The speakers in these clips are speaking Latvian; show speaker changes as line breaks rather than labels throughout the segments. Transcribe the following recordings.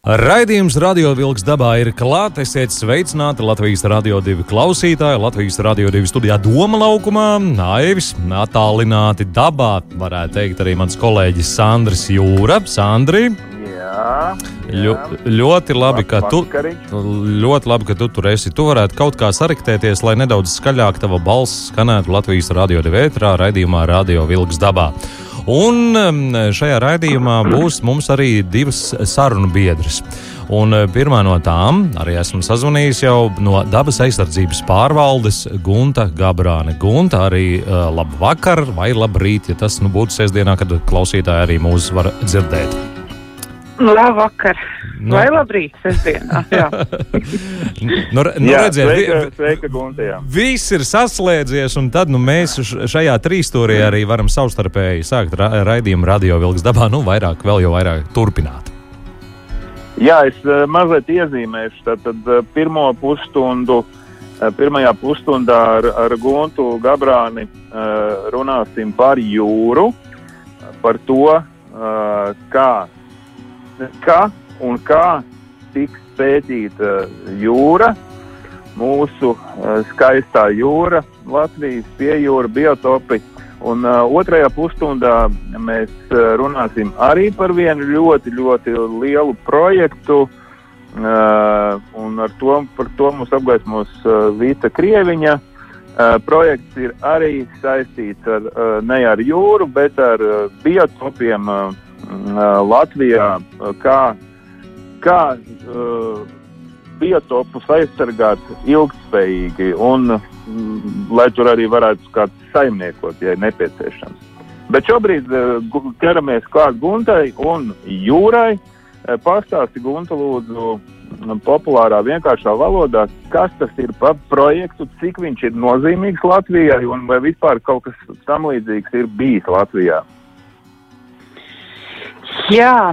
Raidījums Radio Vilks dabā ir klāts. Esiet sveicināti Latvijas Rādio 2 klausītāji, Latvijas Rādio 2 studijā Doma laukumā, Naivis, attālināti dabā, varētu teikt arī mans kolēģis Sandris Jūra. Sandri!
Jā,
Ļo, ļoti labi, ka tu, ļoti labi, ka tu tur esi. Tu varētu kaut kā sariktēties, lai nedaudz skaļāk tava balss skanētu Latvijas radio divētrā raidījumā Radio Vilks dabā. Un šajā raidījumā būs mums arī divas sarunu biedras. Un uh, pirmā no tām arī esmu sazvanījis jau no dabas aizsardzības pārvaldes Gunta Gabrāne. Gunta arī uh, labu vakar vai labrīt, ja tas nu, būtu sestdienā, kad klausītāji arī mūs var dzirdēt.
Labvakar!
Nu.
Nu. Vai labrīt, sestdienā? Jā.
Nu, nu,
Jā,
redziet,
sveika, sveika Gunte, jā.
Viss ir saslēdzies, un tad nu, mēs šajā trīsstūrī arī varam savstarpēji sākt ra raidījumu radio vilks dabā, nu, vairāk, vēl jau vairāk turpināt.
Jā, es uh, mazliet iezīmēšu. Tad uh, pirmo pusstundu, uh, pirmajā pusstundā ar, ar Guntu Gabrāni uh, runāsim par jūru, par to, uh, kā, kā un kā tiks pētīta jūra, mūsu uh, skaistā jūra, Latvijas piejūra, biotopi. Un uh, otrajā pusstundā mēs uh, runāsim arī par vienu ļoti, ļoti lielu projektu. Uh, un ar to, to mums apgaismos uh, Vita Krieviņa. Uh, projekts ir arī saistīts ar, uh, ne ar jūru, bet ar uh, biotopiem uh, Latvijā, uh, kā, kā uh, biotopus aizsargāt ilgspējīgi un mm, lai tur arī varētu kāds saimniekot, ja nepieciešams. Bet šobrīd gu- ķeramies klāt Guntai un Jūrai. Pastāsti Gunta lūdzu mm, populārā vienkāršā valodā, kas tas ir par projektu, cik viņš ir nozīmīgs Latvijai un vai vispār kaut kas tam līdzīgs ir bijis Latvijā.
Jā,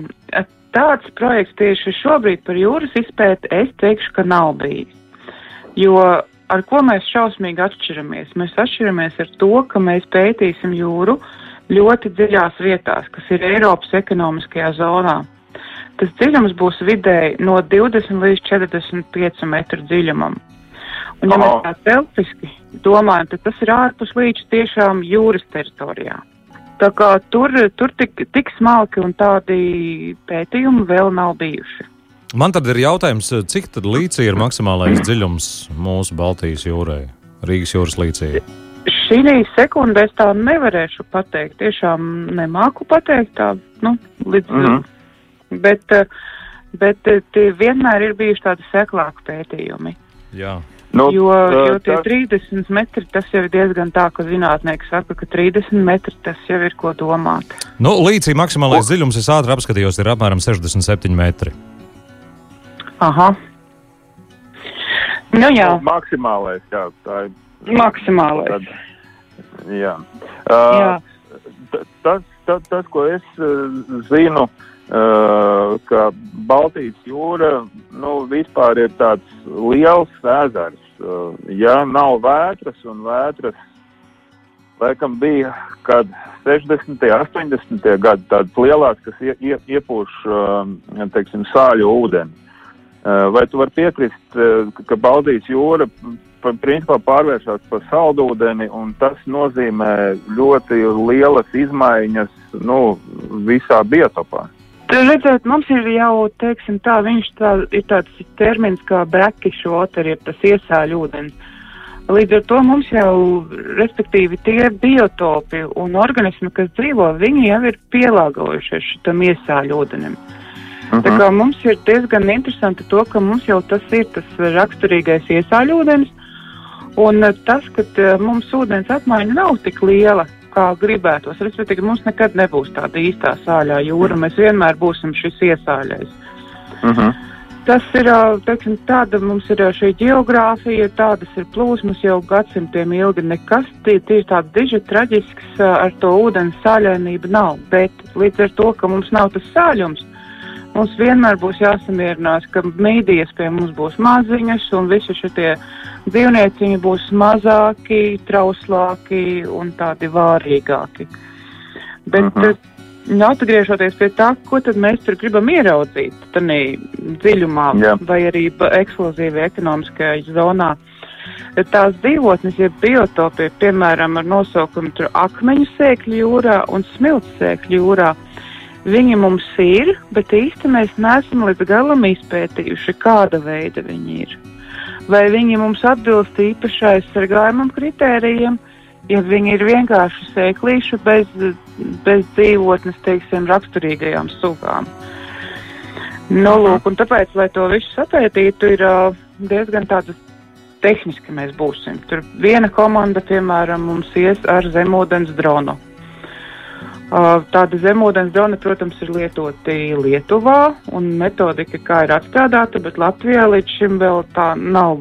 tāds projekts tieši šobrīd par jūras izpēti es teikšu, ka nav bijis. Jo ar ko mēs šausmīgi atšķiramies? Mēs atšķiramies ar to, ka mēs pētīsim jūru ļoti dziļās vietās, kas ir Eiropas ekonomiskajā zonā. Tas dziļums būs vidēji no 20 līdz 45 metru dziļumam. Un, ja
Aha.
mēs tā telpiski domājam, tad tas ir ārpus līča tiešām jūras teritorijā. Tā kā tur, tur tik, tik smalki un tādi pētījumi vēl nav bijuši.
Man tad ir jautājums, cik tad līcī ir maksimālais dziļums mūsu Baltijas jūrai, Rīgas jūras līcī?
Šī sekundē es tā nevarēšu pateikt. Tiešām nemāku pateikt tā, nu, līdz. Mm
Mhm.
-hmm. Bet, bet eh, tie vienmēr ir bijuši tādi seklāki pētījumi.
Jā.
Nu,
Jo, jo tie
tas-
30 metri tas jau ir diezgan tā, ka zinātnieki saka, ka 30 metri tas jau ir ko domāt.
Nu, līcī maksimālais dziļums, es ātri apskatījos, ir apmēram 67 metri.
Aha. Nu jā,
Nu, maksimālais, jā, tā ir.
maksimālais.
Tad, jā. Uh,
Jā.
tas, tas, tas, ko es uh, zinu, uh, ka Baltijas jūra nu, vispār ir tāds liels ezers. Uh, ja nav vētras un vētras, laikam bija kad 60. un 80. gadi tādas lielās, kas ie, ie, iepūš uh, teiksim, sāļu ūdeni. Vai tu vari piekrist, ka Baltijas jūra principā pārvēršas par saldūdeni, un tas nozīmē ļoti lielas izmaiņas nu, visā biotopā?
Redzēt, mums ir jau, teiksim, tā, tā, ir tāds termins kā brackish water, jeb tas iesāļu ūdens. Līdz ar to mums jau, respektīvi, tie biotopi un organismi, kas dzīvo, viņi jau ir pielāgojušies šitam iesāļu ūdenim. Tā
Mhm.
kā mums ir diezgan interesanti to, ka mums jau tas ir tas raksturīgais iesāļūdens, un eh, tas, ka eh, mums ūdens apmaiņa nav tik liela, kā gribētos, respektīvi, mums nekad nebūs tāda īstā sāļā jūra, mēs vienmēr būsim šis iesāļais.
Mhm.
Tas ir teiksim, tāda mums ir šī geogrāfija, tādas ir plūsmas jau gadsimtiem ilgi. Nekas tieši tāds diži traģisks ar to ūdens sāļainību nav. Bet līdz ar to, ka mums nav tas sāļums, mums vienmēr būs jāsamierinās, ka mīdijas pie mums būs maziņas un visi šie dzīvnieciņi būs mazāki, trauslāki un tādi vārīgāki. Bet, uh -huh. Nu, atgriežoties pie tā, ko tad mēs tur gribam ieraudzīt, tādā dziļumā Jā. vai arī ekskluzīvā ekonomiskajā zonā. Tās dzīvotnes, ja biotopi, piemēram, ar nosaukumu akmeņu sēkļu jūrā un smilts sēkļu jūrā, viņi mums ir, bet īsti mēs neesam līdz galam izpētījuši, kāda veida viņi ir. Vai viņi mums atbilst īpašai aizsargājumam kritērijiem, ja viņi ir vienkārši sēklīši bez, bez dzīvotnes, teiksim, raksturīgajām sugām. Nu, lūk, tāpēc, lai to visu sapētītu, ir diezgan tādas tehniski mēs būsim. Tur viena komanda, piemēram, mums ies ar zemūdens dronu. Tāda zemūdens drona, protams, ir lietoti Lietuvā, un metodika, kā ir atstrādāta, bet Latvijā līdz šim vēl tā nav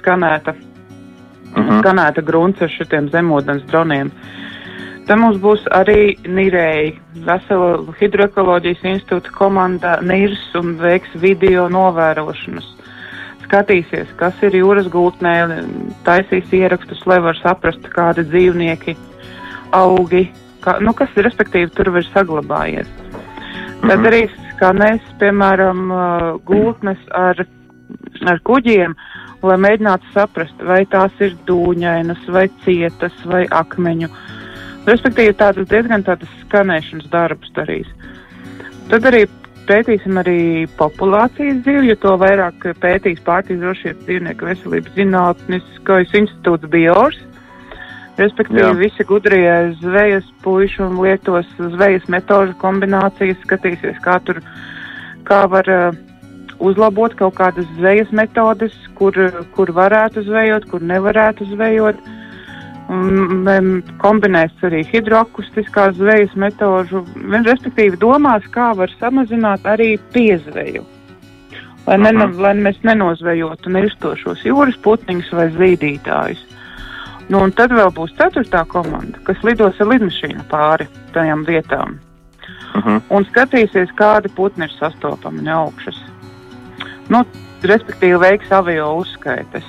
skanēta uh -huh. skanēta grunts ar šitiem zemūdens droniem. Te mums būs arī Nirēji, vesela hidroekoloģijas institūta komanda NIRS un veiks video novērošanas. Skatīsies, kas ir jūras gultnē, taisīs ierakstus, lai var saprast, kādi dzīvnieki, augi, kā, nu, kas respektīvi tur ir saglabājies. Tad mhm. arī skanēs, piemēram, gultnes ar, ar kuģiem lai mēģinātu saprast, vai tās ir dūņainas, vai cietas, vai akmeņu. Respektīvi, tādas diezgan tādas skanēšanas darbus darīs. Tad arī pētīsim arī populācijas dzīvi, jo to vairāk pētīs pārtīs drošības dzīvnieku veselības zinātniskais institūts Biors. Respektīvi, Jā. visi gudrie zvejas puiši un lietos zvejas metožu kombinācijas skatīsies, kā tur, kā var uh, uzlabot kaut kādas zvejas metodes, kur, kur varētu zvejot, kur nevarētu zvejot. Un, kombinēs arī hidroakustiskās zvejas metožu, respektīvi domās, kā var samazināt arī piezveju. Lai, ne, -huh. lai mēs nenozvejotu neiztošos jūras putniņus vai zīdītājus. Nu, un tad vēl būs ceturtā komanda, kas lidos ar lidmašīnu pāri tajām vietām. Uh -huh. Un skatīsies, kādi putni ir sastopami no augšas nu, respektīvi veiks avio uzskaites.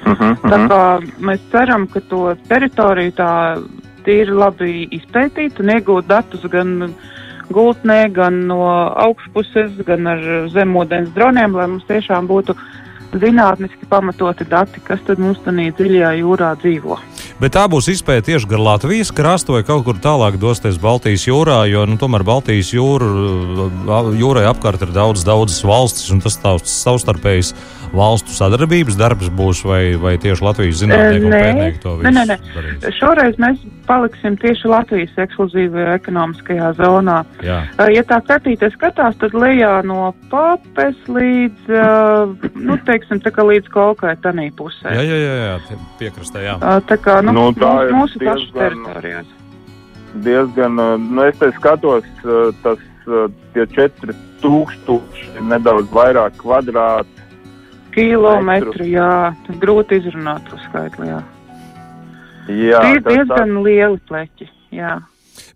Uh -huh, uh -huh. Tā kā mēs ceram, ka to teritoriju tā tīri labi izpētīt un iegūt datus gan gultnē, gan no augšpuses, gan ar zemūdens droniem, lai mums tiešām būtu zinātniski pamatoti dati, kas tad mums tādā dziļajā jūrā dzīvo.
Bet tā būs izpēta tieši gar Latvijas krastu vai kaut kur tālāk dosties Baltijas jūrā, jo nu, tomēr Baltijas jūra, jūrai apkārt ir daudz, daudzas valstis, un tas tavs savstarpējs valstu sadarbības darbs būs, vai, vai tieši Latvijas zinātnieki un pētnieki to visu? Nē, nē, nē.
Šoreiz mēs paliksim tieši Latvijas ekskluzīvajā ekonomiskajā zonā. Jā. Ja tā kartīte skatās, tad lejā no papes līdz, nu, teiksim, tā kā līdz kolkai tanī pusē.
Jā, jā, jā, jā piekrastē, jā.
Tā kā, nu, nu tā mūsu, mūsu pašu teritorijās.
Diezgan, nu, es te skatos, tas tie 4000 nedaudz vairāk kvadrāti
Kilometru, jā, tas grūti izrunāt to skaitli, jā. Jā, Tie ir diezgan tā... lieli pleķi, jā.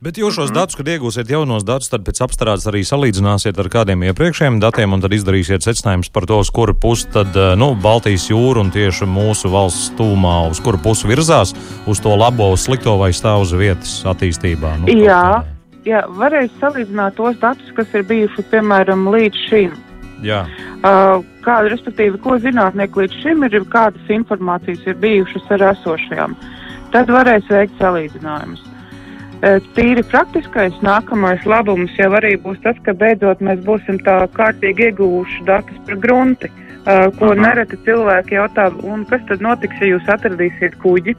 Bet jūs šos mm. datus, kad iegūsiet jaunos datus, tad pēc apstrādes arī salīdzināsiet ar kādiem iepriekšējiem datiem un tad izdarīsiet secinājumus par to, uz kuru pusi tad eh, nu, Baltijas jūra un tieši mūsu valsts tūmā, uz kuru pusi virzās, uz to labo, uz slikto vai stāv uz vietas attīstībā.
Nu, jā, jā, varēs salīdzināt tos datus, kas ir bijuši, piemēram, līdz šim.
Jā.
Uh, kāda, respektīvi, ko zinātnieki līdz šim ir, kādas informācijas ir bijušas ar esošajām. Tad varēs veikt salīdzinājumus. Uh, tīri praktiskais nākamais labums jau arī būs tas, ka beidzot mēs būsim tā kārtīgi ieguvuši datus par grunti, uh, ko Aha. nereti cilvēki jautā, un kas tad notiks, ja jūs atradīsiet kuģi?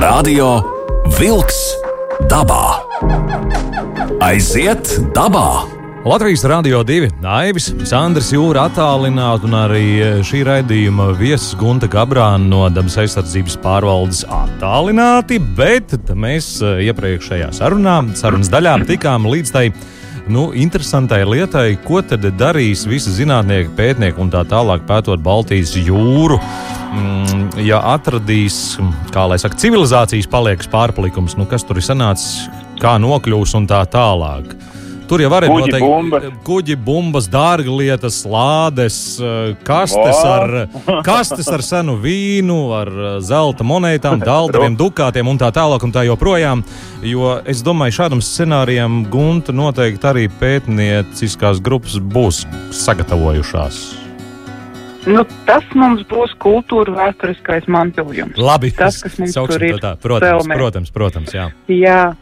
Radio Vilks dabā! Aiziet dabā!
Latvijas Rādio 2, Aivis, Sandrs Jūra attālināti un arī e, šī raidījuma viesis Gunta Gabrāna no dabas aizsardzības pārvaldes attālināti, bet mēs e, iepriekšējā sarunā, sarunas daļā tikām līdz tai nu, interesantai lietai, ko tad darīs visi zinātnieki, pētnieki un tā tālāk pētot Baltijas jūru. Mm, ja atradīs, kā lai saka, civilizācijas paliekas pārpalikums, nu, kas tur ir sanācis, kā nokļūs un tā tālāk. Tur jau var
Kuģi,
būt
bumbas.
kuģi, bumbas, dārglietas, lādes, eh, kastes ar, kastes ar senu vīnu, ar eh, zelta monētām, dāldiem, dukātiem un tā tālāk un tā joprojām. Jo es domāju, šādam scenārijam Gunta noteikti arī pētnieciskās grupas būs sagatavojušās.
Nu, tas mums būs kultūra vēsturiskais mantojums.
Labi,
Tas, kas mums
sauksim
tur ir
tā. Protams, protams, protams, jā.
Jā,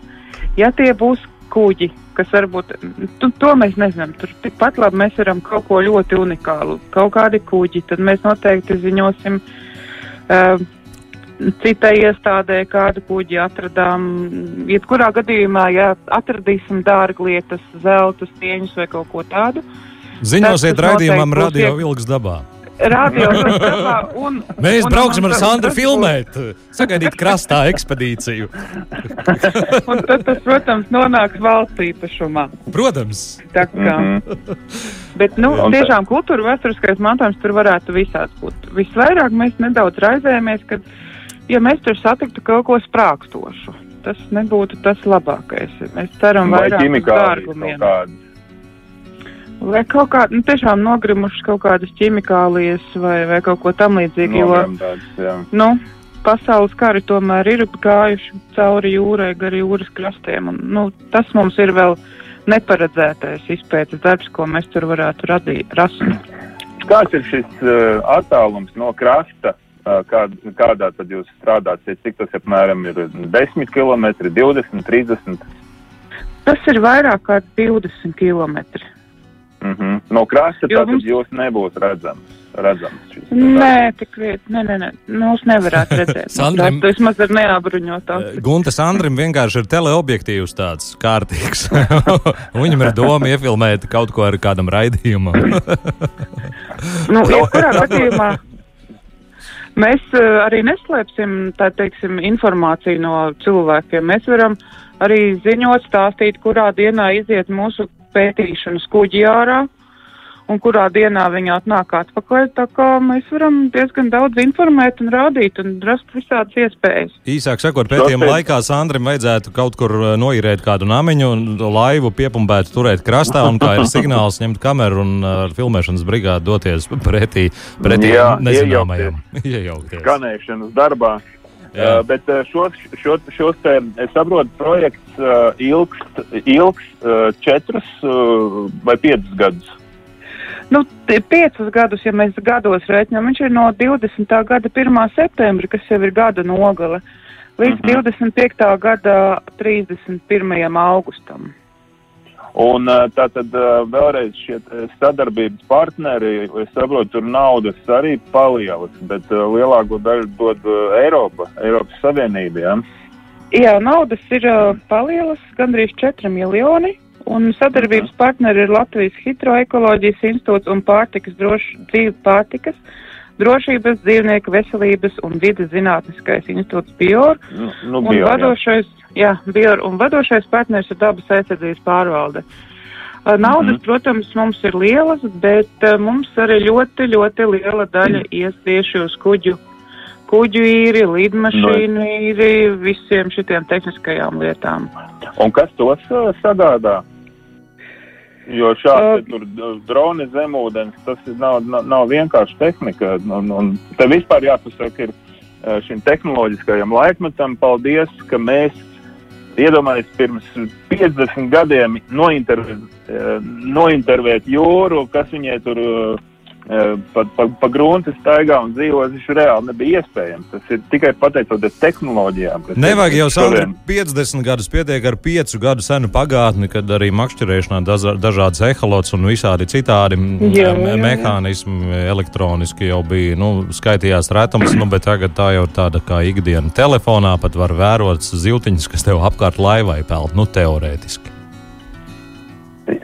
ja tie būs kuģi, kas varbūt tu, to mēs nezinām. Tur tikpat labi mēs varam kaut ko ļoti unikālu, kaut kādi kuģi, tad mēs noteikti ziņosim. Uh, Citai iestādē kādu kuģi atradām. Jebkurā gadījumā, ja atradīsim dārglietas, zelta stieņus vai kaut ko tādu,
Ziņosiet raidījumam Radio Vilks dabā.
Radio dabā un.
Mēs
un-
brauksim ar
un-
Sandru
tas būs-
filmēt, sagaidīt krastā ekspedīciju.
Un tad tas, protams, nonāks valsts īpašumā.
Protams,
Tā kā.
Mhm.
Bet, nu,
tā-
tiešām kultūra vēsturiskais mantojums tur varētu visāds būt. Visvairāk mēs nedaudz raizējamies, kad, ja mēs tur satiktu kaut ko sprākstošu, tas nebūtu tas labākais. Mēs ceram
Vai
vairāk uz
ķimikālijas kaut
dārgumiem.
kādas.
Vai kaut kā, nu, tiešām nogrimušas kaut kādas ķimikālijas vai, vai kaut ko tam līdzīgu, jo, nu, pasaules kari tomēr ir gājuši cauri jūrai, gar jūras krastiem, un, nu, tas mums ir vēl neparedzētais izpētes darbs, ko mēs tur varētu radīt, rast.
Kāds ir šis uh, attālums no krasta? Uh, kā, kādā tad jūs strādāsiet? Cik tas apmēram ir 10 km, 20, 30?
Tas ir vairāk kā 20 km.
Mm -hmm. No krasta
Jo
tātad
mums-
jūs nebūs redzams. redzams
Nē, tik vieti, nē, nē, nē, mūs nevarētu redzēt.
Sandrim-
Tas vismaz ir neapbruņotā.
Guntas Andrim vienkārši ir teleobjektīvs tāds kārtīgs. Viņam ir doma iefilmēt kaut ko ar kādam raidījumam.
Nu, jebkurā gadījumā mēs uh, arī neslēpsim, tā teiksim, informāciju no cilvēkiem. Mēs varam arī ziņot, stāstīt, kurā dienā iziet mūsu pētīšanas kuģi ārā un kurā dienā viņi atnāk atpakaļ. Tā kā mēs varam diezgan daudz informēt un rādīt un rast visādas iespējas.
Īsāk sakot, pētījuma laikā Sandrim vajadzētu kaut kur uh, noīrēt kādu namiņu un laivu piepumpēt, turēt krastā un kā ir signāls ņemt kameru un uh, ar filmēšanas brigādi doties pretī, pretī nezināmajam. Iejaukties.
skanēšanas darbā. Uh, bet uh, šos, šo, šos te, es saprotu, projekts uh, ilgst, ilgs uh, četrus uh, vai piecus gadus.
Nu, piecus gadus, ja mēs gados rēķinām, viņš ir no 20. gada 1. septembra, kas jau ir gada nogale, līdz mm -hmm. 25. gada 31. augustam.
Un uh, tā tad uh, vēlreiz šie te sadarbības partneri, es saprotu, tur naudas arī palielas, bet lielāko daļu dod Eiropa, Eiropas Savienība. Ja?
Jā, naudas ir palielas, gandrīz 4 miljoni, un sadarbības partneri ir Latvijas Hidroekoloģijas institūts un pārtikas droši, dzīve pārtikas, drošības, dzīvnieku veselības un vidas zinātniskais institūts Bior.
Nu, nu,
Un
bio, jā.
vadošais, jā, bija, un vadošais partners ir dabas aizsardzības pārvalde. Naudas,
Mhm.
protams, mums ir lielas, bet mums arī ļoti, ļoti liela daļa ies tieši uz kuģu, kuģu īri, lidmašīnu īri, visiem šitiem tehniskajām lietām.
Un kas tos sagādā? Jo šādi
Uh,
tur droni zemūdens, tas ir nav, nav, nav vienkārši tehnika. Un, un te vispār jāpasaka ir šim tehnoloģiskajam laikmetam paldies, ka mēs iedomājamies pirms 50 gadiem nointervēt, uh, nointervēt jūru, kas viņai tur uh, pa, pa, pa grunti staigā un dzīvo, tas reāli nebija iespējams. Tas ir tikai pateicoties tehnoloģijām.
Nevajag jau
šodien.
50 gadus, pietiek ar 5 gadu senu pagātni, kad arī makšķerēšanā dažādas eholots un visādi citādi
Jā, jā, jā.
mehānismi elektroniski jau bija, nu, skaitījās retums, nu, bet tagad tā jau ir tāda kā ikdiena. Telefonā pat var vērot ziltiņus, kas tev apkārt laivai peld, nu, teorētiski.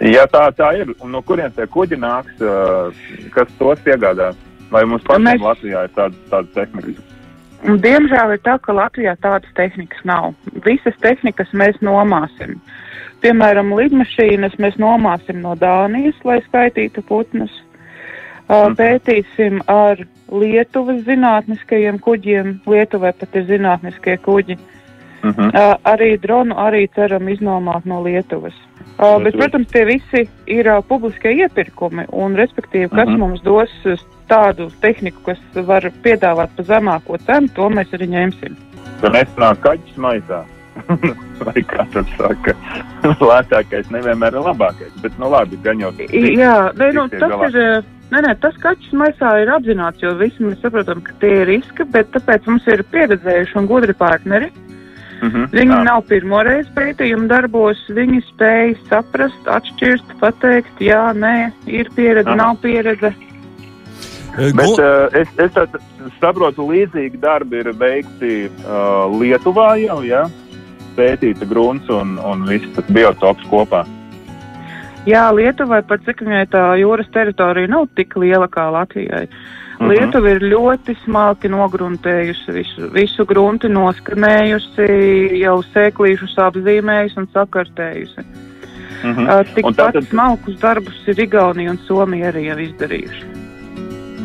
Ja tā, tā ir, un no kurienes tie kuģi nāks, kas tos iegādās? Vai mums pašiem
Mēs-.
Latvijā ir tāda, tāda tehnika?
Un, diemžēl ir tā, ka Latvijā tādas tehnikas nav. Visas tehnikas mēs nomāsim. Piemēram, lidmašīnas mēs nomāsim no Dānijas, lai skaitītu putnus. Uh, pētīsim ar Lietuvas zinātniskajiem kuģiem. Lietuvai pat ir zinātniskie kuģi.
Uh -huh.
Uh, arī dronu arī ceram iznomāt no Lietuvas. Uh, bet, protams, tie visi ir uh, publiskie iepirkumi, un, respektīvi, kas uh
Mhm.
-huh. mums dos tādu tehniku, kas var piedāvāt pa zemāko cenu, to mēs arī ņemsim.
Tur nesanāk kaķis maisā. Vai kā tur saka, lētākais nevienmēr ir labākais. Bet, nu labi, gan jau.
Jā, nē, nu, tas
galā.
ir. Nē, nē, tas kaķis maisā ir apzināts, jo visi mēs saprotam, ka tie ir riski, bet tāpēc mums ir pieredzējuši un gudri partneri.
Uh -huh.
Viņi nav pirmoreiz pētījuma darbos, viņi spēj saprast, atšķirt, pateikt, jā, nē, ir pieredze,
Aha.
nav pieredze.
Eh,
Bet uh, es, es saprotu, līdzīgi darbi ir veikti uh, Lietuvā jau, ja? Pētīta grunts un, un viss tas biotops kopā.
Jā, Lietuvai pat cik viņai tā jūras teritorija nav tik liela kā Latvijai.
Mhm.
Lietuva ir ļoti smalki nogruntējusi visu, visu grunti, noskanējusi, jau sēklīšus apzīmējusi un sakartējusi.
Uh -huh.
Uh, Tikpat
tātad-
smalkus darbus ir Igaunija un Somija arī jau izdarījuši.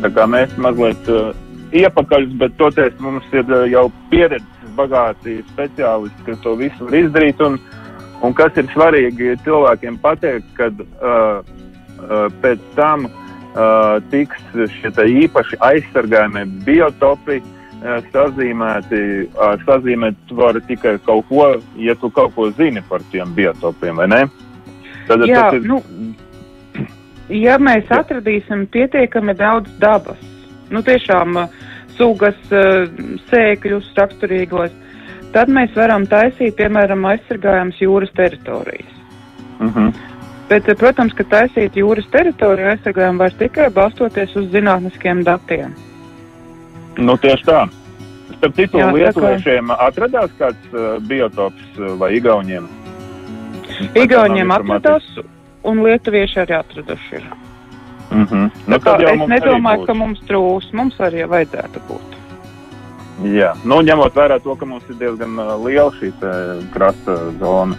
Tā kā mēs mazliet uh, iepakaļ, bet toties mums ir uh, jau pieredzes bagāti speciālisti, kas to visu var izdarīt. Un, un kas ir svarīgi cilvēkiem pateikt, kad uh, uh, pēc tam uh, tiks šie īpaši aizsargājumie biotopi uh, sazīmēti. Uh, sazīmēt var tikai kaut ko, ja tu kaut ko zini par tiem biotopiem, vai ne? Tad
Jā,
tas ir
nu, ja mēs atradīsim pietiekami daudz dabas, nu tiešām uh, sugas, uh, sēkļus raksturīgos, tad mēs varam taisīt, piemēram, aizsargājams jūras teritorijas.
uh -huh.
Bet, uh, protams, ka taisīt jūras teritoriju aizsargājumu var tikai balstoties uz zinātniskiem datiem.
Nu, tieši tā. Starp citu,
Jā, tā kā-
lietuviešiem atradās kāds uh, biotops uh, vai igauniem?
Igauniem atradās, un lietuvieši arī atraduši. Ir.
Mm -hmm.
Nu, tā, es nedomāju, ka mums trūks, mums arī vajadzētu būt.
Jā, nu, ņemot vērā to, ka mums ir diezgan uh, liela šī krasta zona.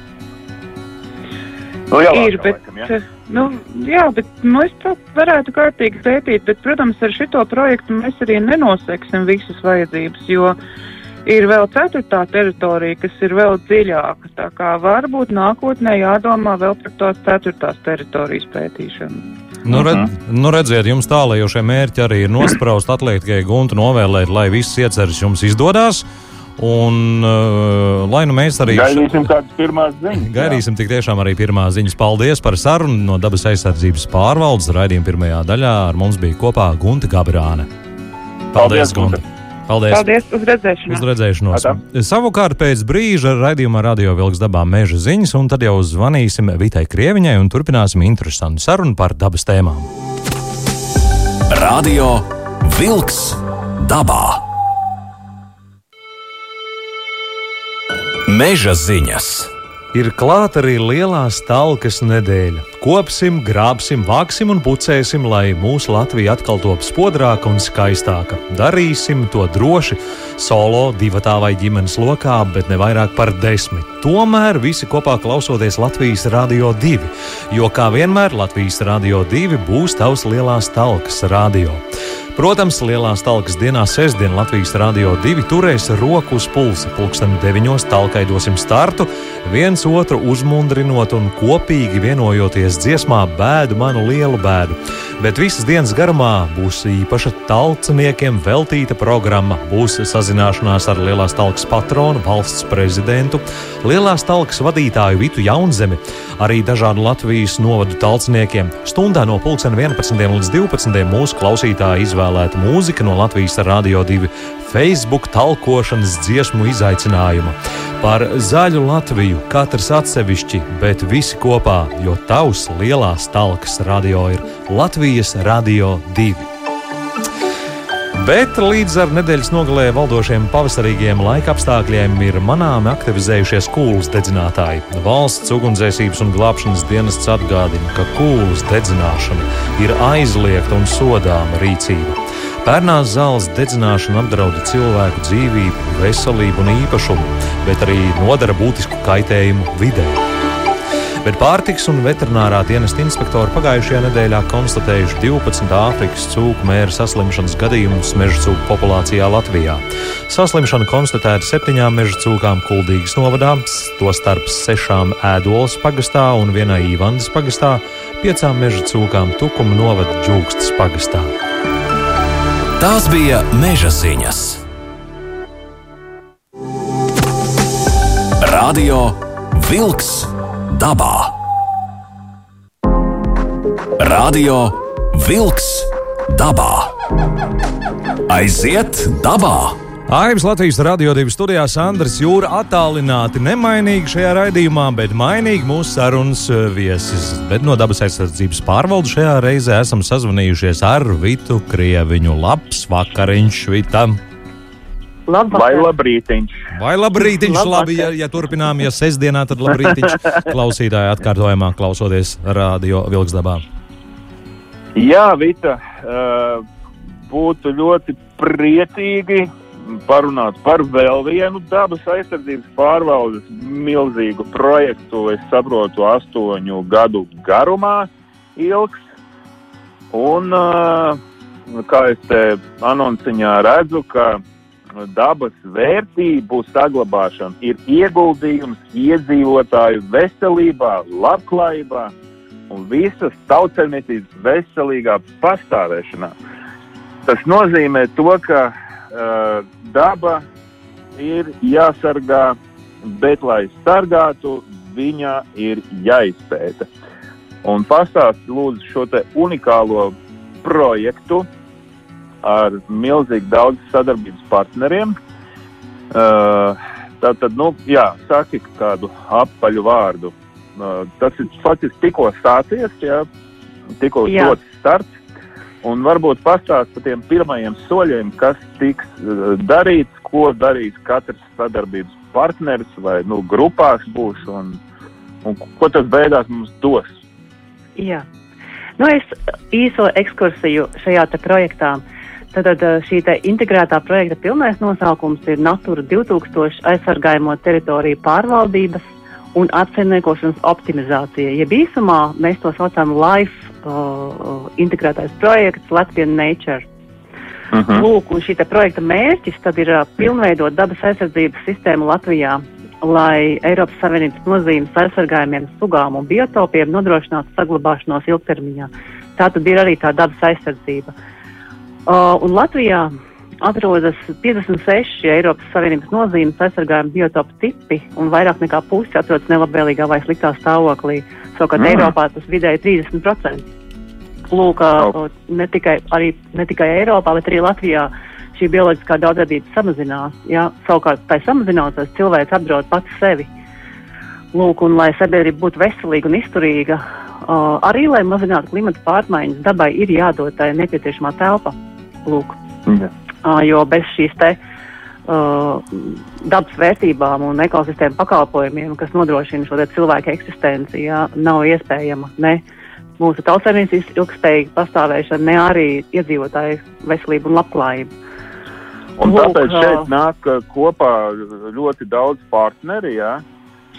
Lielākā,
ir, bet,
laikam, ja?
nu, jā, bet nu, es to varētu kārtīgi pētīt, bet, protams, ar šito projektu mēs arī nenoseksim visas vajadzības, jo ir vēl ceturtā teritorija, kas ir vēl dziļāka, tā kā varbūt nākotnē jādomā vēl par tās ceturtās teritorijas pētīšanu.
Nu, red,
Mhm.
nu redziet, jums tālējošie mērķi arī ir nospraust, atliek tikai guntu novēlēt, lai viss ieceras jums izdodas. Un uh, lai nu mēs arī
Gaidīsim kādas pirmās ziņas.
gaidīsim tik tiešām arī pirmās ziņas. Paldies par sarunu no dabas aizsardzības pārvaldes raidījuma pirmajā daļā. Ar mums bija kopā Gunta Gabrāne.
Paldies,
Gunta!
Gunta.
Paldies!
Paldies, uz redzēšanos!
Uz redzēšanos.
Atā.
Savukārt pēc brīža raidījumā Radio Vilks dabā meža ziņas, un tad jau zvanīsim Vitai Krieviņai un turpināsim interesantu sarunu par dabas tēmām.
Radio Vilks dabā. Meža ziņas.
Ir klāta arī lielā stalkas nedēļa. Kopsim, grābsim, vāksim un pucēsim, lai mūsu Latvija atkal top spodrāka un skaistāka. Darīsim to droši, solo, divatā vai ģimenes lokā, bet ne vairāk par desmit. Tomēr visi kopā klausoties Latvijas Rādio 2, jo kā vienmēr Latvijas Rādio 2 būs tavs lielās talkas radio. Protams, lielās talkas dienā, sestdien Latvijas Rādio 2 turēs roku uz pulsa. Pulksten 9. talkai dosim startu, viens otru uzmundrinot un kopīgi vienojoties dziesmā Bēdu manu lielu bēdu. Bet visas dienas garumā būs īpaša talciniekiem veltīta programma. Būs sazināšanās ar Lielās talkas patronu, valsts prezidentu, Lielās talkas vadītāju Vitu Jaunzemi, arī dažādu Latvijas novadu talciniekiem. Stundā no 11. līdz 12. mūsu klausītāji izvēlēta mūzika no Latvijas Rādio 2 Facebook talkošanas dziesmu izaicinājuma. Par zaļu Latviju katrs atsevišķi, bet visi kopā, jo tavs lielās talkas radio ir Latvijas Rādio 2. Bet līdz ar nedēļas nogalē valdošiem pavasarīgiem laika apstākļiem ir manāmi aktivizējušies kūlas dedzinātāji. Valsts ugunsdzēsības un glābšanas dienests atgādina, ka kūlas dedzināšana ir aizliegta un sodāma rīcība. Pērnās zāles dedzināšana apdraud cilvēku dzīvību, veselību un īpašumu, bet arī nodara būtisku kaitējumu vidē. Bet pārtiks un veterinārā dienesta inspektori pagājušajā nedēļā konstatējuši 12 Āfrikas cūku mēra saslimšanas gadījumus meža cūku populācijā Latvijā. Saslimšana konstatēta septiņām meža cūkām Kuldīgas novadā, tostarp sešām Ēdolas pagastā un vienai Īvandas pagastā, piecām meža cūkām Tukuma novada Džūkstas pagastā.
Tās bija meža ziņas. Radio Wolks dabā. Radio Wolks dabā. Aiziet dabā!
Aivis Latvijas radio divu studijā Sandrs Jūra attālināti nemainīgi šajā raidījumā, bet mainīgi mūsu sarunas eh, viesis. Bet no dabas aizsardzības pārvaldu šajā reizē esam sazvanījušies ar Vitu Krieviņu. Labs vakariņš Vitam!
Labvakar. Vai labrītiņš?
Vai labrītiņš, labi, ja, ja turpinām, ja sestdienā, tad labrītiņš klausītāji atkārtojumā klausoties radio Vilksdabā.
Jā, Vita, būtu ļoti priecīgi parunāt par vēl vienu dabas aizsardzības pārvaldes milzīgu projektu. Es saprotu, astoņu gadu garumā ilgs. Un, kā es te anonciņā redzu, ka dabas vērtību saglabāšana ir ieguldījums iedzīvotāju veselībā, labklājībā un visas tautsēmniecības veselīgā pastāvēšanā. Tas nozīmē to, ka uh, daba ir jāsargā, bet, lai sargātu, viņa ir jāizpēta. Un pastāstiet, lūdzu, šo unikālo projektu, ar milzīgi daudz sadarbības partneriem. Uh, Tātad, nu, jā, saki kādu apaļu vārdu. Uh, tas ir faktiski tikko sācies, jā, tikko dots starts. Un varbūt pastāst par tiem pirmajiem soļiem, kas tiks uh, darīts, ko darīs katrs sadarbības partneris vai nu, grupās būs un, un ko tas beigās mums dos.
Jā. Nu, es īso ekskursiju šajā projektā Tātad šī integrētā projekta pilnais nosaukums ir Natura 2000 aizsargājamo teritoriju pārvaldības un apsaimniekošanas optimizācija. Jeb īsumā mēs to saucam LIFE uh, integrētais projekts Latvian Nature. Uh mhm. -huh. Lūk, un šī projekta mērķis tad ir uh, pilnveidot dabas aizsardzības sistēmu Latvijā, lai Eiropas Savienības nozīmes aizsargājumiem sugām un biotopiem nodrošinātu saglabāšanos ilgtermiņā. Tā tad ir arī tā dabas aizsardzība. Uh, Uh, un Latvijā atrodas 56 Eiropas Savienības nozīmes aizsargājuma biotopu tipi, un vairāk nekā pusi atrodas nelabvēlīgā vai sliktā stāvoklī. Savukārt mm. Eiropā tas vidēji 30%. Lūk, oh. ne, tikai, arī, ne tikai Eiropā, bet arī Latvijā šī bioloģiskā daudzveidība samazinās. Ja? Savukārt, tai samazinoties, cilvēks apdraud pats sevi. Lūk, un lai sabiedrība būtu veselīga un izturīga, uh, arī lai mazinātu klimata pārmaiņas, dabai ir jādod tai nepieciešamā telpa. Lūk. Ja. Jo bez šīs te uh, dabas vērtībām un ekosistēmu pakalpojumiem, kas nodrošina šo cilvēku eksistenci, jā, nav iespējama ne mūsu tautsēmniecības ilgspējīga pastāvēšana, ne arī iedzīvotāju veselība un labklājība.
Un Lūk, tāpēc šeit nāk kopā ļoti daudz partneri, jā,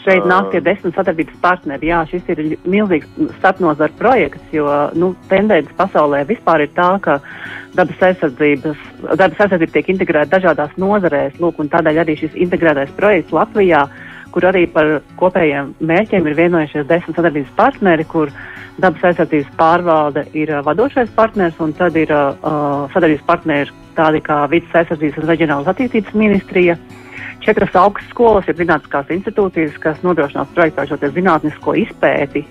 Šeit nāk tie desmit sadarbības partneri. Jā, šis ir milzīgs starpnozara projekts, jo nu, tendence pasaulē vispār ir tā, ka dabas aizsardzības, dabas aizsardzība tiek integrēta dažādās nozarēs. Lūk, tādēļ arī šis integrētais projekts Latvijā, kur arī par kopējiem mērķiem ir vienojušies desmit sadarbības partneri, kur dabas aizsardzības pārvalde ir vadošais partners, un tad ir uh, sadarbības partneri tādi kā Vides aizsardzības un reģionālas attīstības ministrija. Uh, četras augstskolas, ir zinātniskās institūcijas, kas nodrošinās projektā šo zinātnisko izpēti.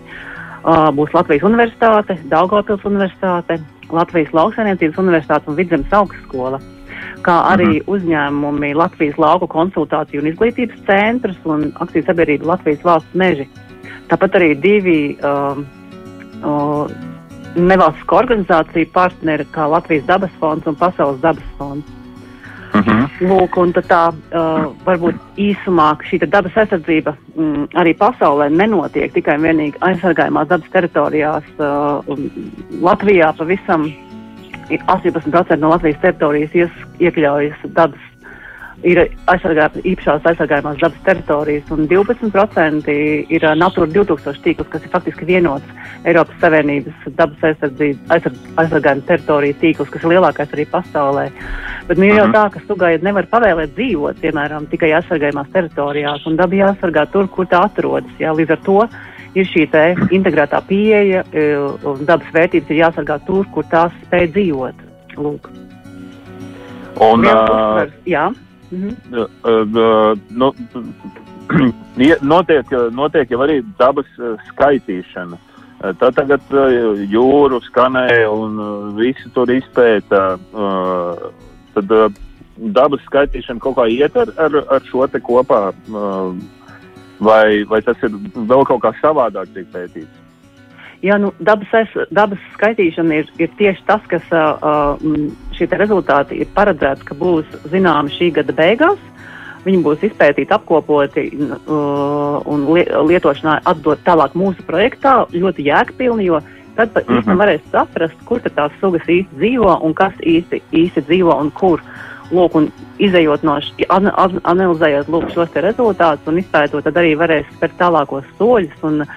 Uh, būs Latvijas Universitāte, Daugopils Universitāte, Latvijas Lauksainiecības Universitāte un Vidzemes augstskola, kā arī mm -hmm. uzņēmumi Latvijas lauku konsultāciju un izglītības centrs un aktīva sabiedrība Latvijas valsts meži. Tāpat arī divi uh, uh, nevalstisko organizāciju partneri, kā Latvijas dabas fonds un Pasaules dabas fonds. Uh mhm. -huh. Lūk, un tā uh, varbūt īsumā šī dabas aizsardzība mm, arī pasaulē nenotiek tikai un vienīgi aizsargājumās dabas teritorijās. Uh, Latvijā pavisam 18% no Latvijas teritorijas ies, iekļaujas dabas ir aizsargā, īpašās aizsargājumās dabas teritorijas, un 12% ir uh, Natūra 2000 tīkls, kas ir faktiski vienots Eiropas Savienības dabas aizsargājuma teritoriju tīkls, kas ir lielākais arī pasaulē. Bet nu, ir jau tā, ka sugai nevar pavēlēt dzīvot, piemēram, tikai aizsargājumās teritorijās, un daba jāsargā tur, kur tā atrodas. Jā, līdz ar to ir šī integrētā pieeja, un dabas vērtības ir jāsargā tur, kur tās spēj dzīvot. Lūk.
Un,
Viens
uh,
jā. Mhm.
uh, nu, notiek, notiek jau arī dabas skaitīšana. Tā tagad jūru skanēja un visi tur izpēta. Tad dabas skaitīšana kaut kā iet ar, ar, ar šo te kopā, vai, vai tas ir vēl kaut kā savādāk tiek pētīts?
Jā, nu, dabas, dabas skaitīšana ir, ir tieši tas, kas uh, šie rezultāti ir paredzēts, ka būs zināmi šī gada beigās. Viņi būs izpētīti, apkopoti uh, un li lietošanā atdot tālāk mūsu projektā ļoti jēgpilni, jo tad pat
Mhm.
īstenībā varēs saprast, kur tās sugas īsti dzīvo un kas īsti, īsti dzīvo un kur. Lūk, un izējot no šī, an, an, analizējot lūk, šos rezultātus un izpētot, tad arī varēs spērt tālākos soļus un uh,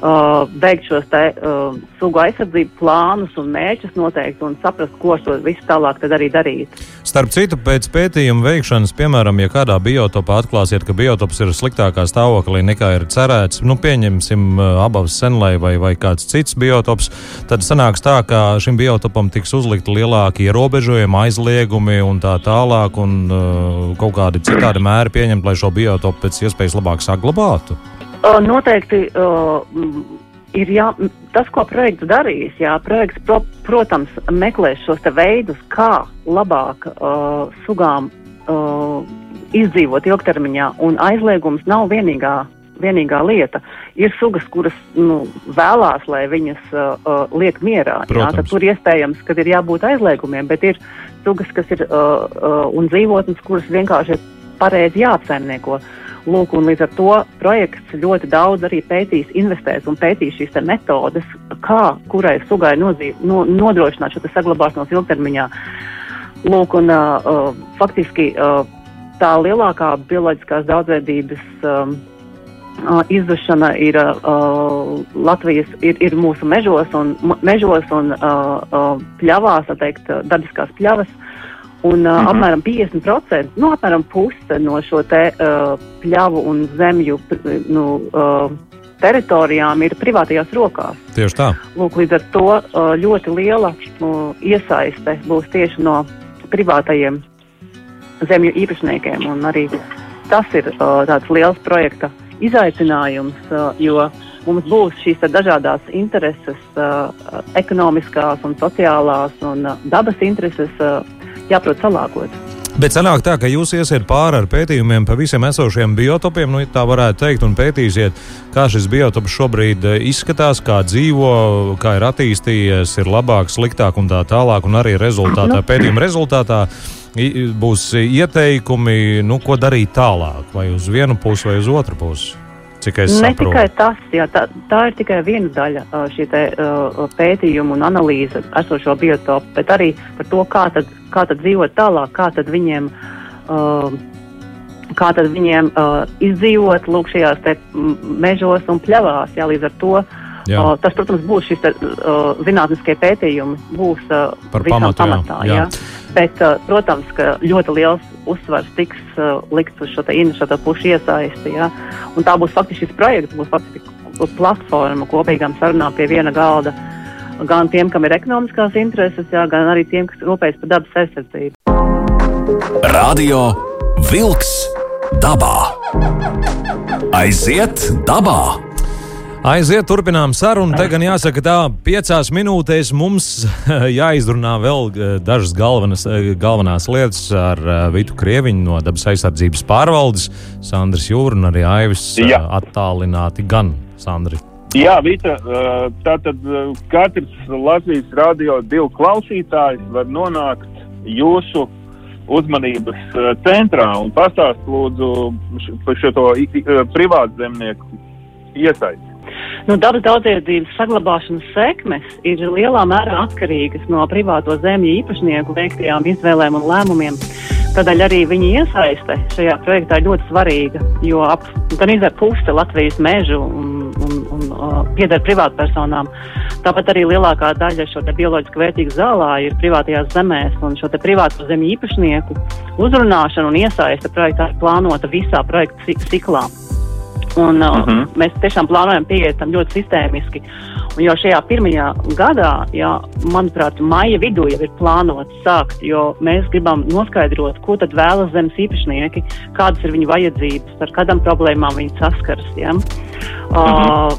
veikt šos te uh, sugu aizsardzību plānus un mērķus noteikti un saprast, ko to visu tālāk arī darīt.
Starp citu, pēc pētījuma veikšanas, piemēram, ja kādā biotopā atklāsiet, ka biotops ir sliktākā stāvoklī nekā ir cerēts, nu, pieņemsim uh, abas senlai vai, vai kāds cits biotops, tad sanāks tā, ka šim biotopam tiks uzlikti lielāki ierobežojumi, aizliegumi un tā tālāk, un uh, kaut kādi citādi mēri pieņemt, lai šo biotopu pēc iespējas labāk saglabātu.
Uh, noteikti uh, ir jā, tas, ko projekts darīs. Jā, projekts, pro, protams, meklēs šos veidus, kā labāk uh, sugām uh, izdzīvot ilgtermiņā, un aizliegums nav vienīgā. Vienīgā lieta ir sugas, kuras nu, vēlās, lai viņas uh, uh, liek mierā. Jā,
Protams.
tad tur iespējams, ka ir jābūt aizliegumiem, bet ir sugas, kas ir uh, uh, un dzīvotnes, kuras vienkārši ir pareizi jāapsaimnieko. Lūk, līdz ar to projekts ļoti daudz arī pētīs, investēs un pētīs šīs metodes, kā kurai sugai nodzīv, no, nodrošināt šo saglabāšanos ilgtermiņā. Lūk, un uh, uh, faktiski uh, tā lielākā bioloģiskās daudzveidības um, uh, izzušana ir uh, Latvijas, ir, ir mūsu mežos un, mežos un uh, uh, pļavās, tā teikt, uh, dabiskās pļavas. Un uh,
Mhm.
apmēram 50%, nu, apmēram puse no šo te uh, pļavu un zemju pr- nu, uh, teritorijām ir privātajās rokās.
Tieši tā.
Lūk, līdz ar to uh, ļoti liela uh, iesaiste būs tieši no privātajiem zemju īpašniekiem. un Arī tas ir uh, tāds liels projekta izaicinājums, uh, jo mums būs šīs dažādas intereses, uh, ekonomiskās, un sociālās un uh, dabas intereses uh, jāprot salāgot.
Bet sanāk tā, ka jūs iesiet pāri ar pētījumiem par visiem esošiem biotopiem, nu, tā varētu teikt, un pētīsiet, kā šis biotops šobrīd eh, izskatās, kā dzīvo, kā ir attīstījies, ir labāk, sliktāk un tā tālāk, un arī rezultātā,
Nu.
pētījuma rezultātā būs ieteikumi, nu, ko darīt tālāk, vai uz vienu pusi, vai uz otru pusi. Cik es
Ne
saprotu.
tikai tas, jā, tā, tā ir tikai viena daļa uh, šī te, uh, pētījuma un analīze esošo biotopu, bet arī par to, kā tad, kā tad dzīvot tālāk, kā tad viņiem, uh, kā tad viņiem uh, izdzīvot lūk šajās te mežos un pļavās. Jā, līdz ar to
Jā.
uh, tas, protams, būs šis uh, zinātniskie pētījumi, būs uh,
Par pamatu, jā.
pamatā.
Jā.
Jā. Bet, uh, protams, ka ļoti liels uzsvars tiks uh, likts uz šo interesēto pušu iesaisti. Ja? Un tā būs faktiski šis projekts, būs faktiski platforma kopīgām sarunām pie viena galda. Gan tiem, kam ir ekonomiskās intereses, jā, gan arī tiem, kas rūpējas par dabas aizsardzību.
Radio Wolks dabā. Aiziet dabā!
Aiziet, turpinām sarunu. Te gan jāsaka, tā piecās minūtēs mums jāizrunā vēl eh, dažas galvenas, eh, galvenās lietas ar eh, Vitu Krieviņu no Dabas aizsardzības pārvaldes, Sandrs Jūra un arī Aivis
Jā.
attālināti gan Sandri.
Jā, Vita, tātad katrs Latvijas radio divu klausītājs var nonākt jūsu uzmanības centrā un pastāst lūdzu par šo privātu zemnieku iesaisti.
Nu, dabas daudzveidības saglabāšanas sekmes ir lielā mērā atkarīgas no privāto zemju īpašnieku veiktajām izvēlēm un lēmumiem. Tādēļ arī viņa iesaiste šajā projektā ir ļoti svarīga, jo ap, gan izar pusi Latvijas mežu un, un, un uh, pieder privātpersonām. Tāpat arī lielākā daļa šo bioloģiski vērtīgu zālā ir privātajās zemēs, un šo privāto zemju īpašnieku uzrunāšana un iesaiste projektā ir plānota visā projekta ciklā. Un, uh, uh mhm. -huh. Mēs tiešām plānojam pieiet tam ļoti sistēmiski. Un jau šajā pirmajā gadā, jā, manuprāt, maija vidū jau ir plānots sākt, jo mēs gribam noskaidrot, ko tad vēlas zemes īpašnieki, kādas ir viņu vajadzības, ar kādām problēmām viņi saskars. Ja? Uh -huh. uh,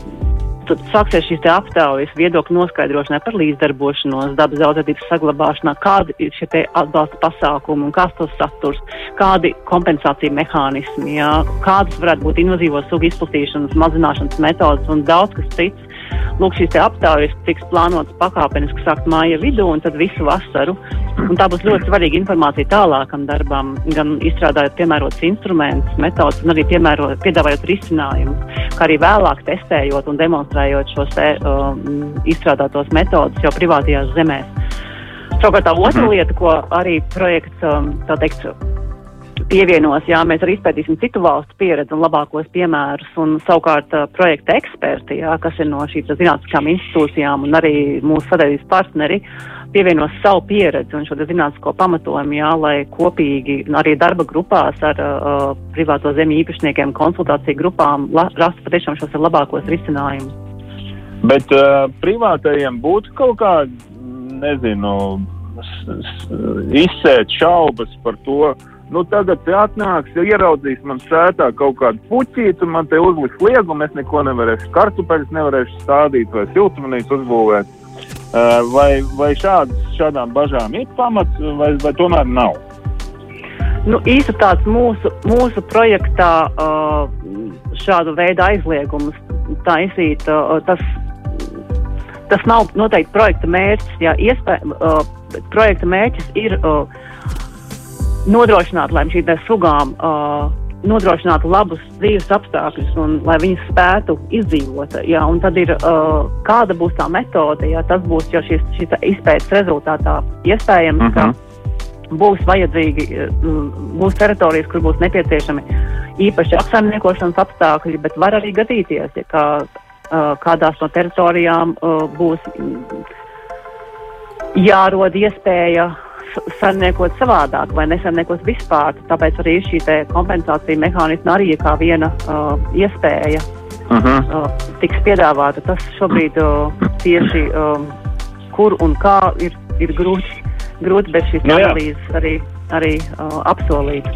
tad sāksies šīs aptaujas viedokļu noskaidrošanai par līdzdarbošanos, dabas daudzveidības saglabāšanā, kādi ir šie atbalsta pasākumi un kāds tos saturs, kādi kompensācija mehānismi, jā, kādas varētu būt invazīvo sugu izplatīšanas, mazināšanas metodas un daudz kas cits. Lūk, šīs aptaujas tiks plānotas pakāpeniski sākt māja vidū un tad visu vasaru. Un tā būs ļoti svarīga informācija tālākam darbam, gan izstrādājot piemērotus instrumentus, metodas, un arī piemērot, piedāvājot risinājumus, kā arī vēlāk testējot un demonstrējot šos te, um, izstrādātos metodus jau privātajās zemēs. Savukārt tā otra mhm. lieta, ko arī projekts, um, tā teikt, pievienos, jā, mēs arī izpētīsim citu valstu pieredzi un labākos piemērus, un savukārt projekta eksperti, jā, kas ir no šīm zinātniskām institūcijām un arī mūsu sadarbības partneri, pievienos savu pieredzi un šo zinātnisko pamatojumu, jā, lai kopīgi arī darba grupās ar uh, privāto zemju īpašniekiem, konsultāciju grupām rastu patiešām šos labākos risinājumus.
Bet uh, privātajiem būtu kaut kāda, nezinu, izsēt šaubas par to, uh, Nu, tagad atnāks, ieraudzīs man sētā kaut kādu puķītu, un man te uzliks liegumu, es neko nevarēšu, kartupeļus nevarēšu stādīt vai siltumnīcu uzbūvēt. Uh, vai vai šādas, šādām bažām ir pamats, vai, vai tomēr nav?
Nu, īsti tāds mūsu, mūsu projektā uh, šādu veidu aizliegumus taisīt, uh, tas, tas nav noteikti projekta mērķis. Jā, iespēj, uh, projekta mērķis ir uh, nodrošināt, lai šīm sugām uh, nodrošinātu labus dzīves apstākļus un lai viņas spētu izdzīvot. Jā, un tad ir uh, kāda būs tā metode, ja tas būs jau šīs, šīs izpētes rezultātā iespējams, uh -huh. ka mhm. būs vajadzīgi, būs teritorijas, kur būs nepieciešami īpaši apsaimniekošanas apstākļi, bet var arī gadīties, ja kā, uh, kādās no teritorijām uh, būs jārod iespēja saimniekot savādāk vai nesaimniekot vispār. Tāpēc arī šī kompensācija mehānisma arī ir kā viena uh, iespēja uh. -huh. uh, tiks piedāvāta. Tas šobrīd uh, tieši um, kur un kā ir, ir grūti, grūti bez šīs no, nu analīzes arī, arī uh, apsolīt.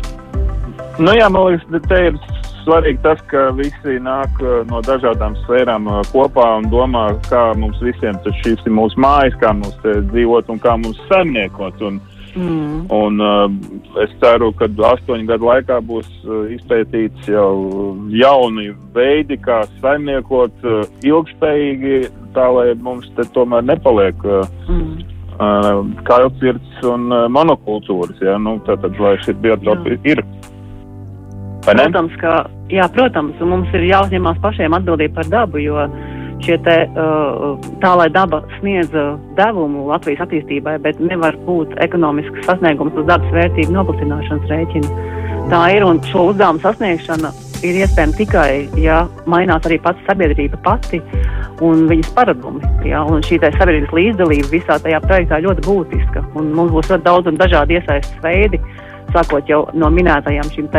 Nu jā, man liekas, te ir svarīgi tas, ka visi nāk uh, no dažādām sfērām uh, kopā un domā, kā mums visiem šīs ir mūsu mājas, kā mums dzīvot un kā mums saimniekot. Un, Mm. Un, uh, es ceru, ka astoņu gadu laikā būs uh, izpētīts jau jauni veidi, kā saimniekot uh, ilgspējīgi, tā lai mums te tomēr nepaliek uh, mm. kailcirds un monokultūras. Ja? Nu, tātad, lai šie biotopi ir.
Protams, ka, jā, protams, mums ir jāuzņemās pašiem atbildība par dabu, jo te, uh, tā, lai daba sniedz uh, devumu Latvijas attīstībai, bet nevar būt ekonomisks sasniegums uz dabas vērtību noplicināšanas rēķina. Tā ir un šo uzdevumu sasniegšana ir iespējama tikai, ja mainās arī pats sabiedrība pati un viņas paradumi. Ja, un šī sabiedrības līdzdalība visā tajā projektā ļoti būtiska. Mums būs ļoti daudz un dažādi iesaistas veidi, sākot jau no minētajām šīm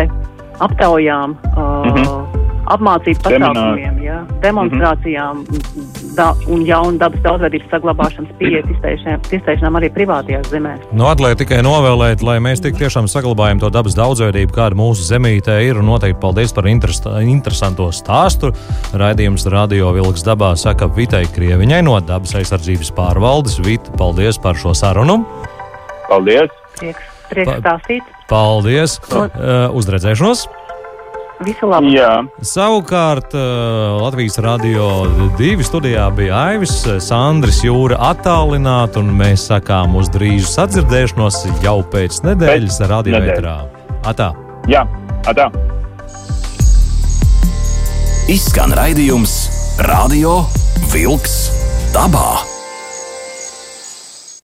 aptaujām. Uh, mm -hmm apmācību pasākumiem, jā, demonstrācijām mm -hmm. da, un jaunu dabas daudzveidības saglabāšanas pieiet izteišanām arī privātajās zemēs.
Nu, atliek tikai novēlēt, lai mēs tik tiešām saglabājam to dabas daudzveidību, kāda mūsu zemītē ir. Un noteikti paldies par interesanto stāstu. Raidījums Radio Vilks dabā saka Vitai Krieviņai no dabas aizsardzības pārvaldes. Vita, paldies par šo sarunu.
Paldies!
Prieks, prieks stāstīt.
Paldies! Uh, uzredzēšanos!
Visu labu!
Jā.
Savukārt uh, Latvijas radio divi studijā bija Aivis, Sandris Jūra attālināti, un mēs sakām uz drīzu sadzirdēšanos jau pēc nedēļas radio etrā. Atā!
Jā, atā!
Izskan raidījums Radio Vilks dabā!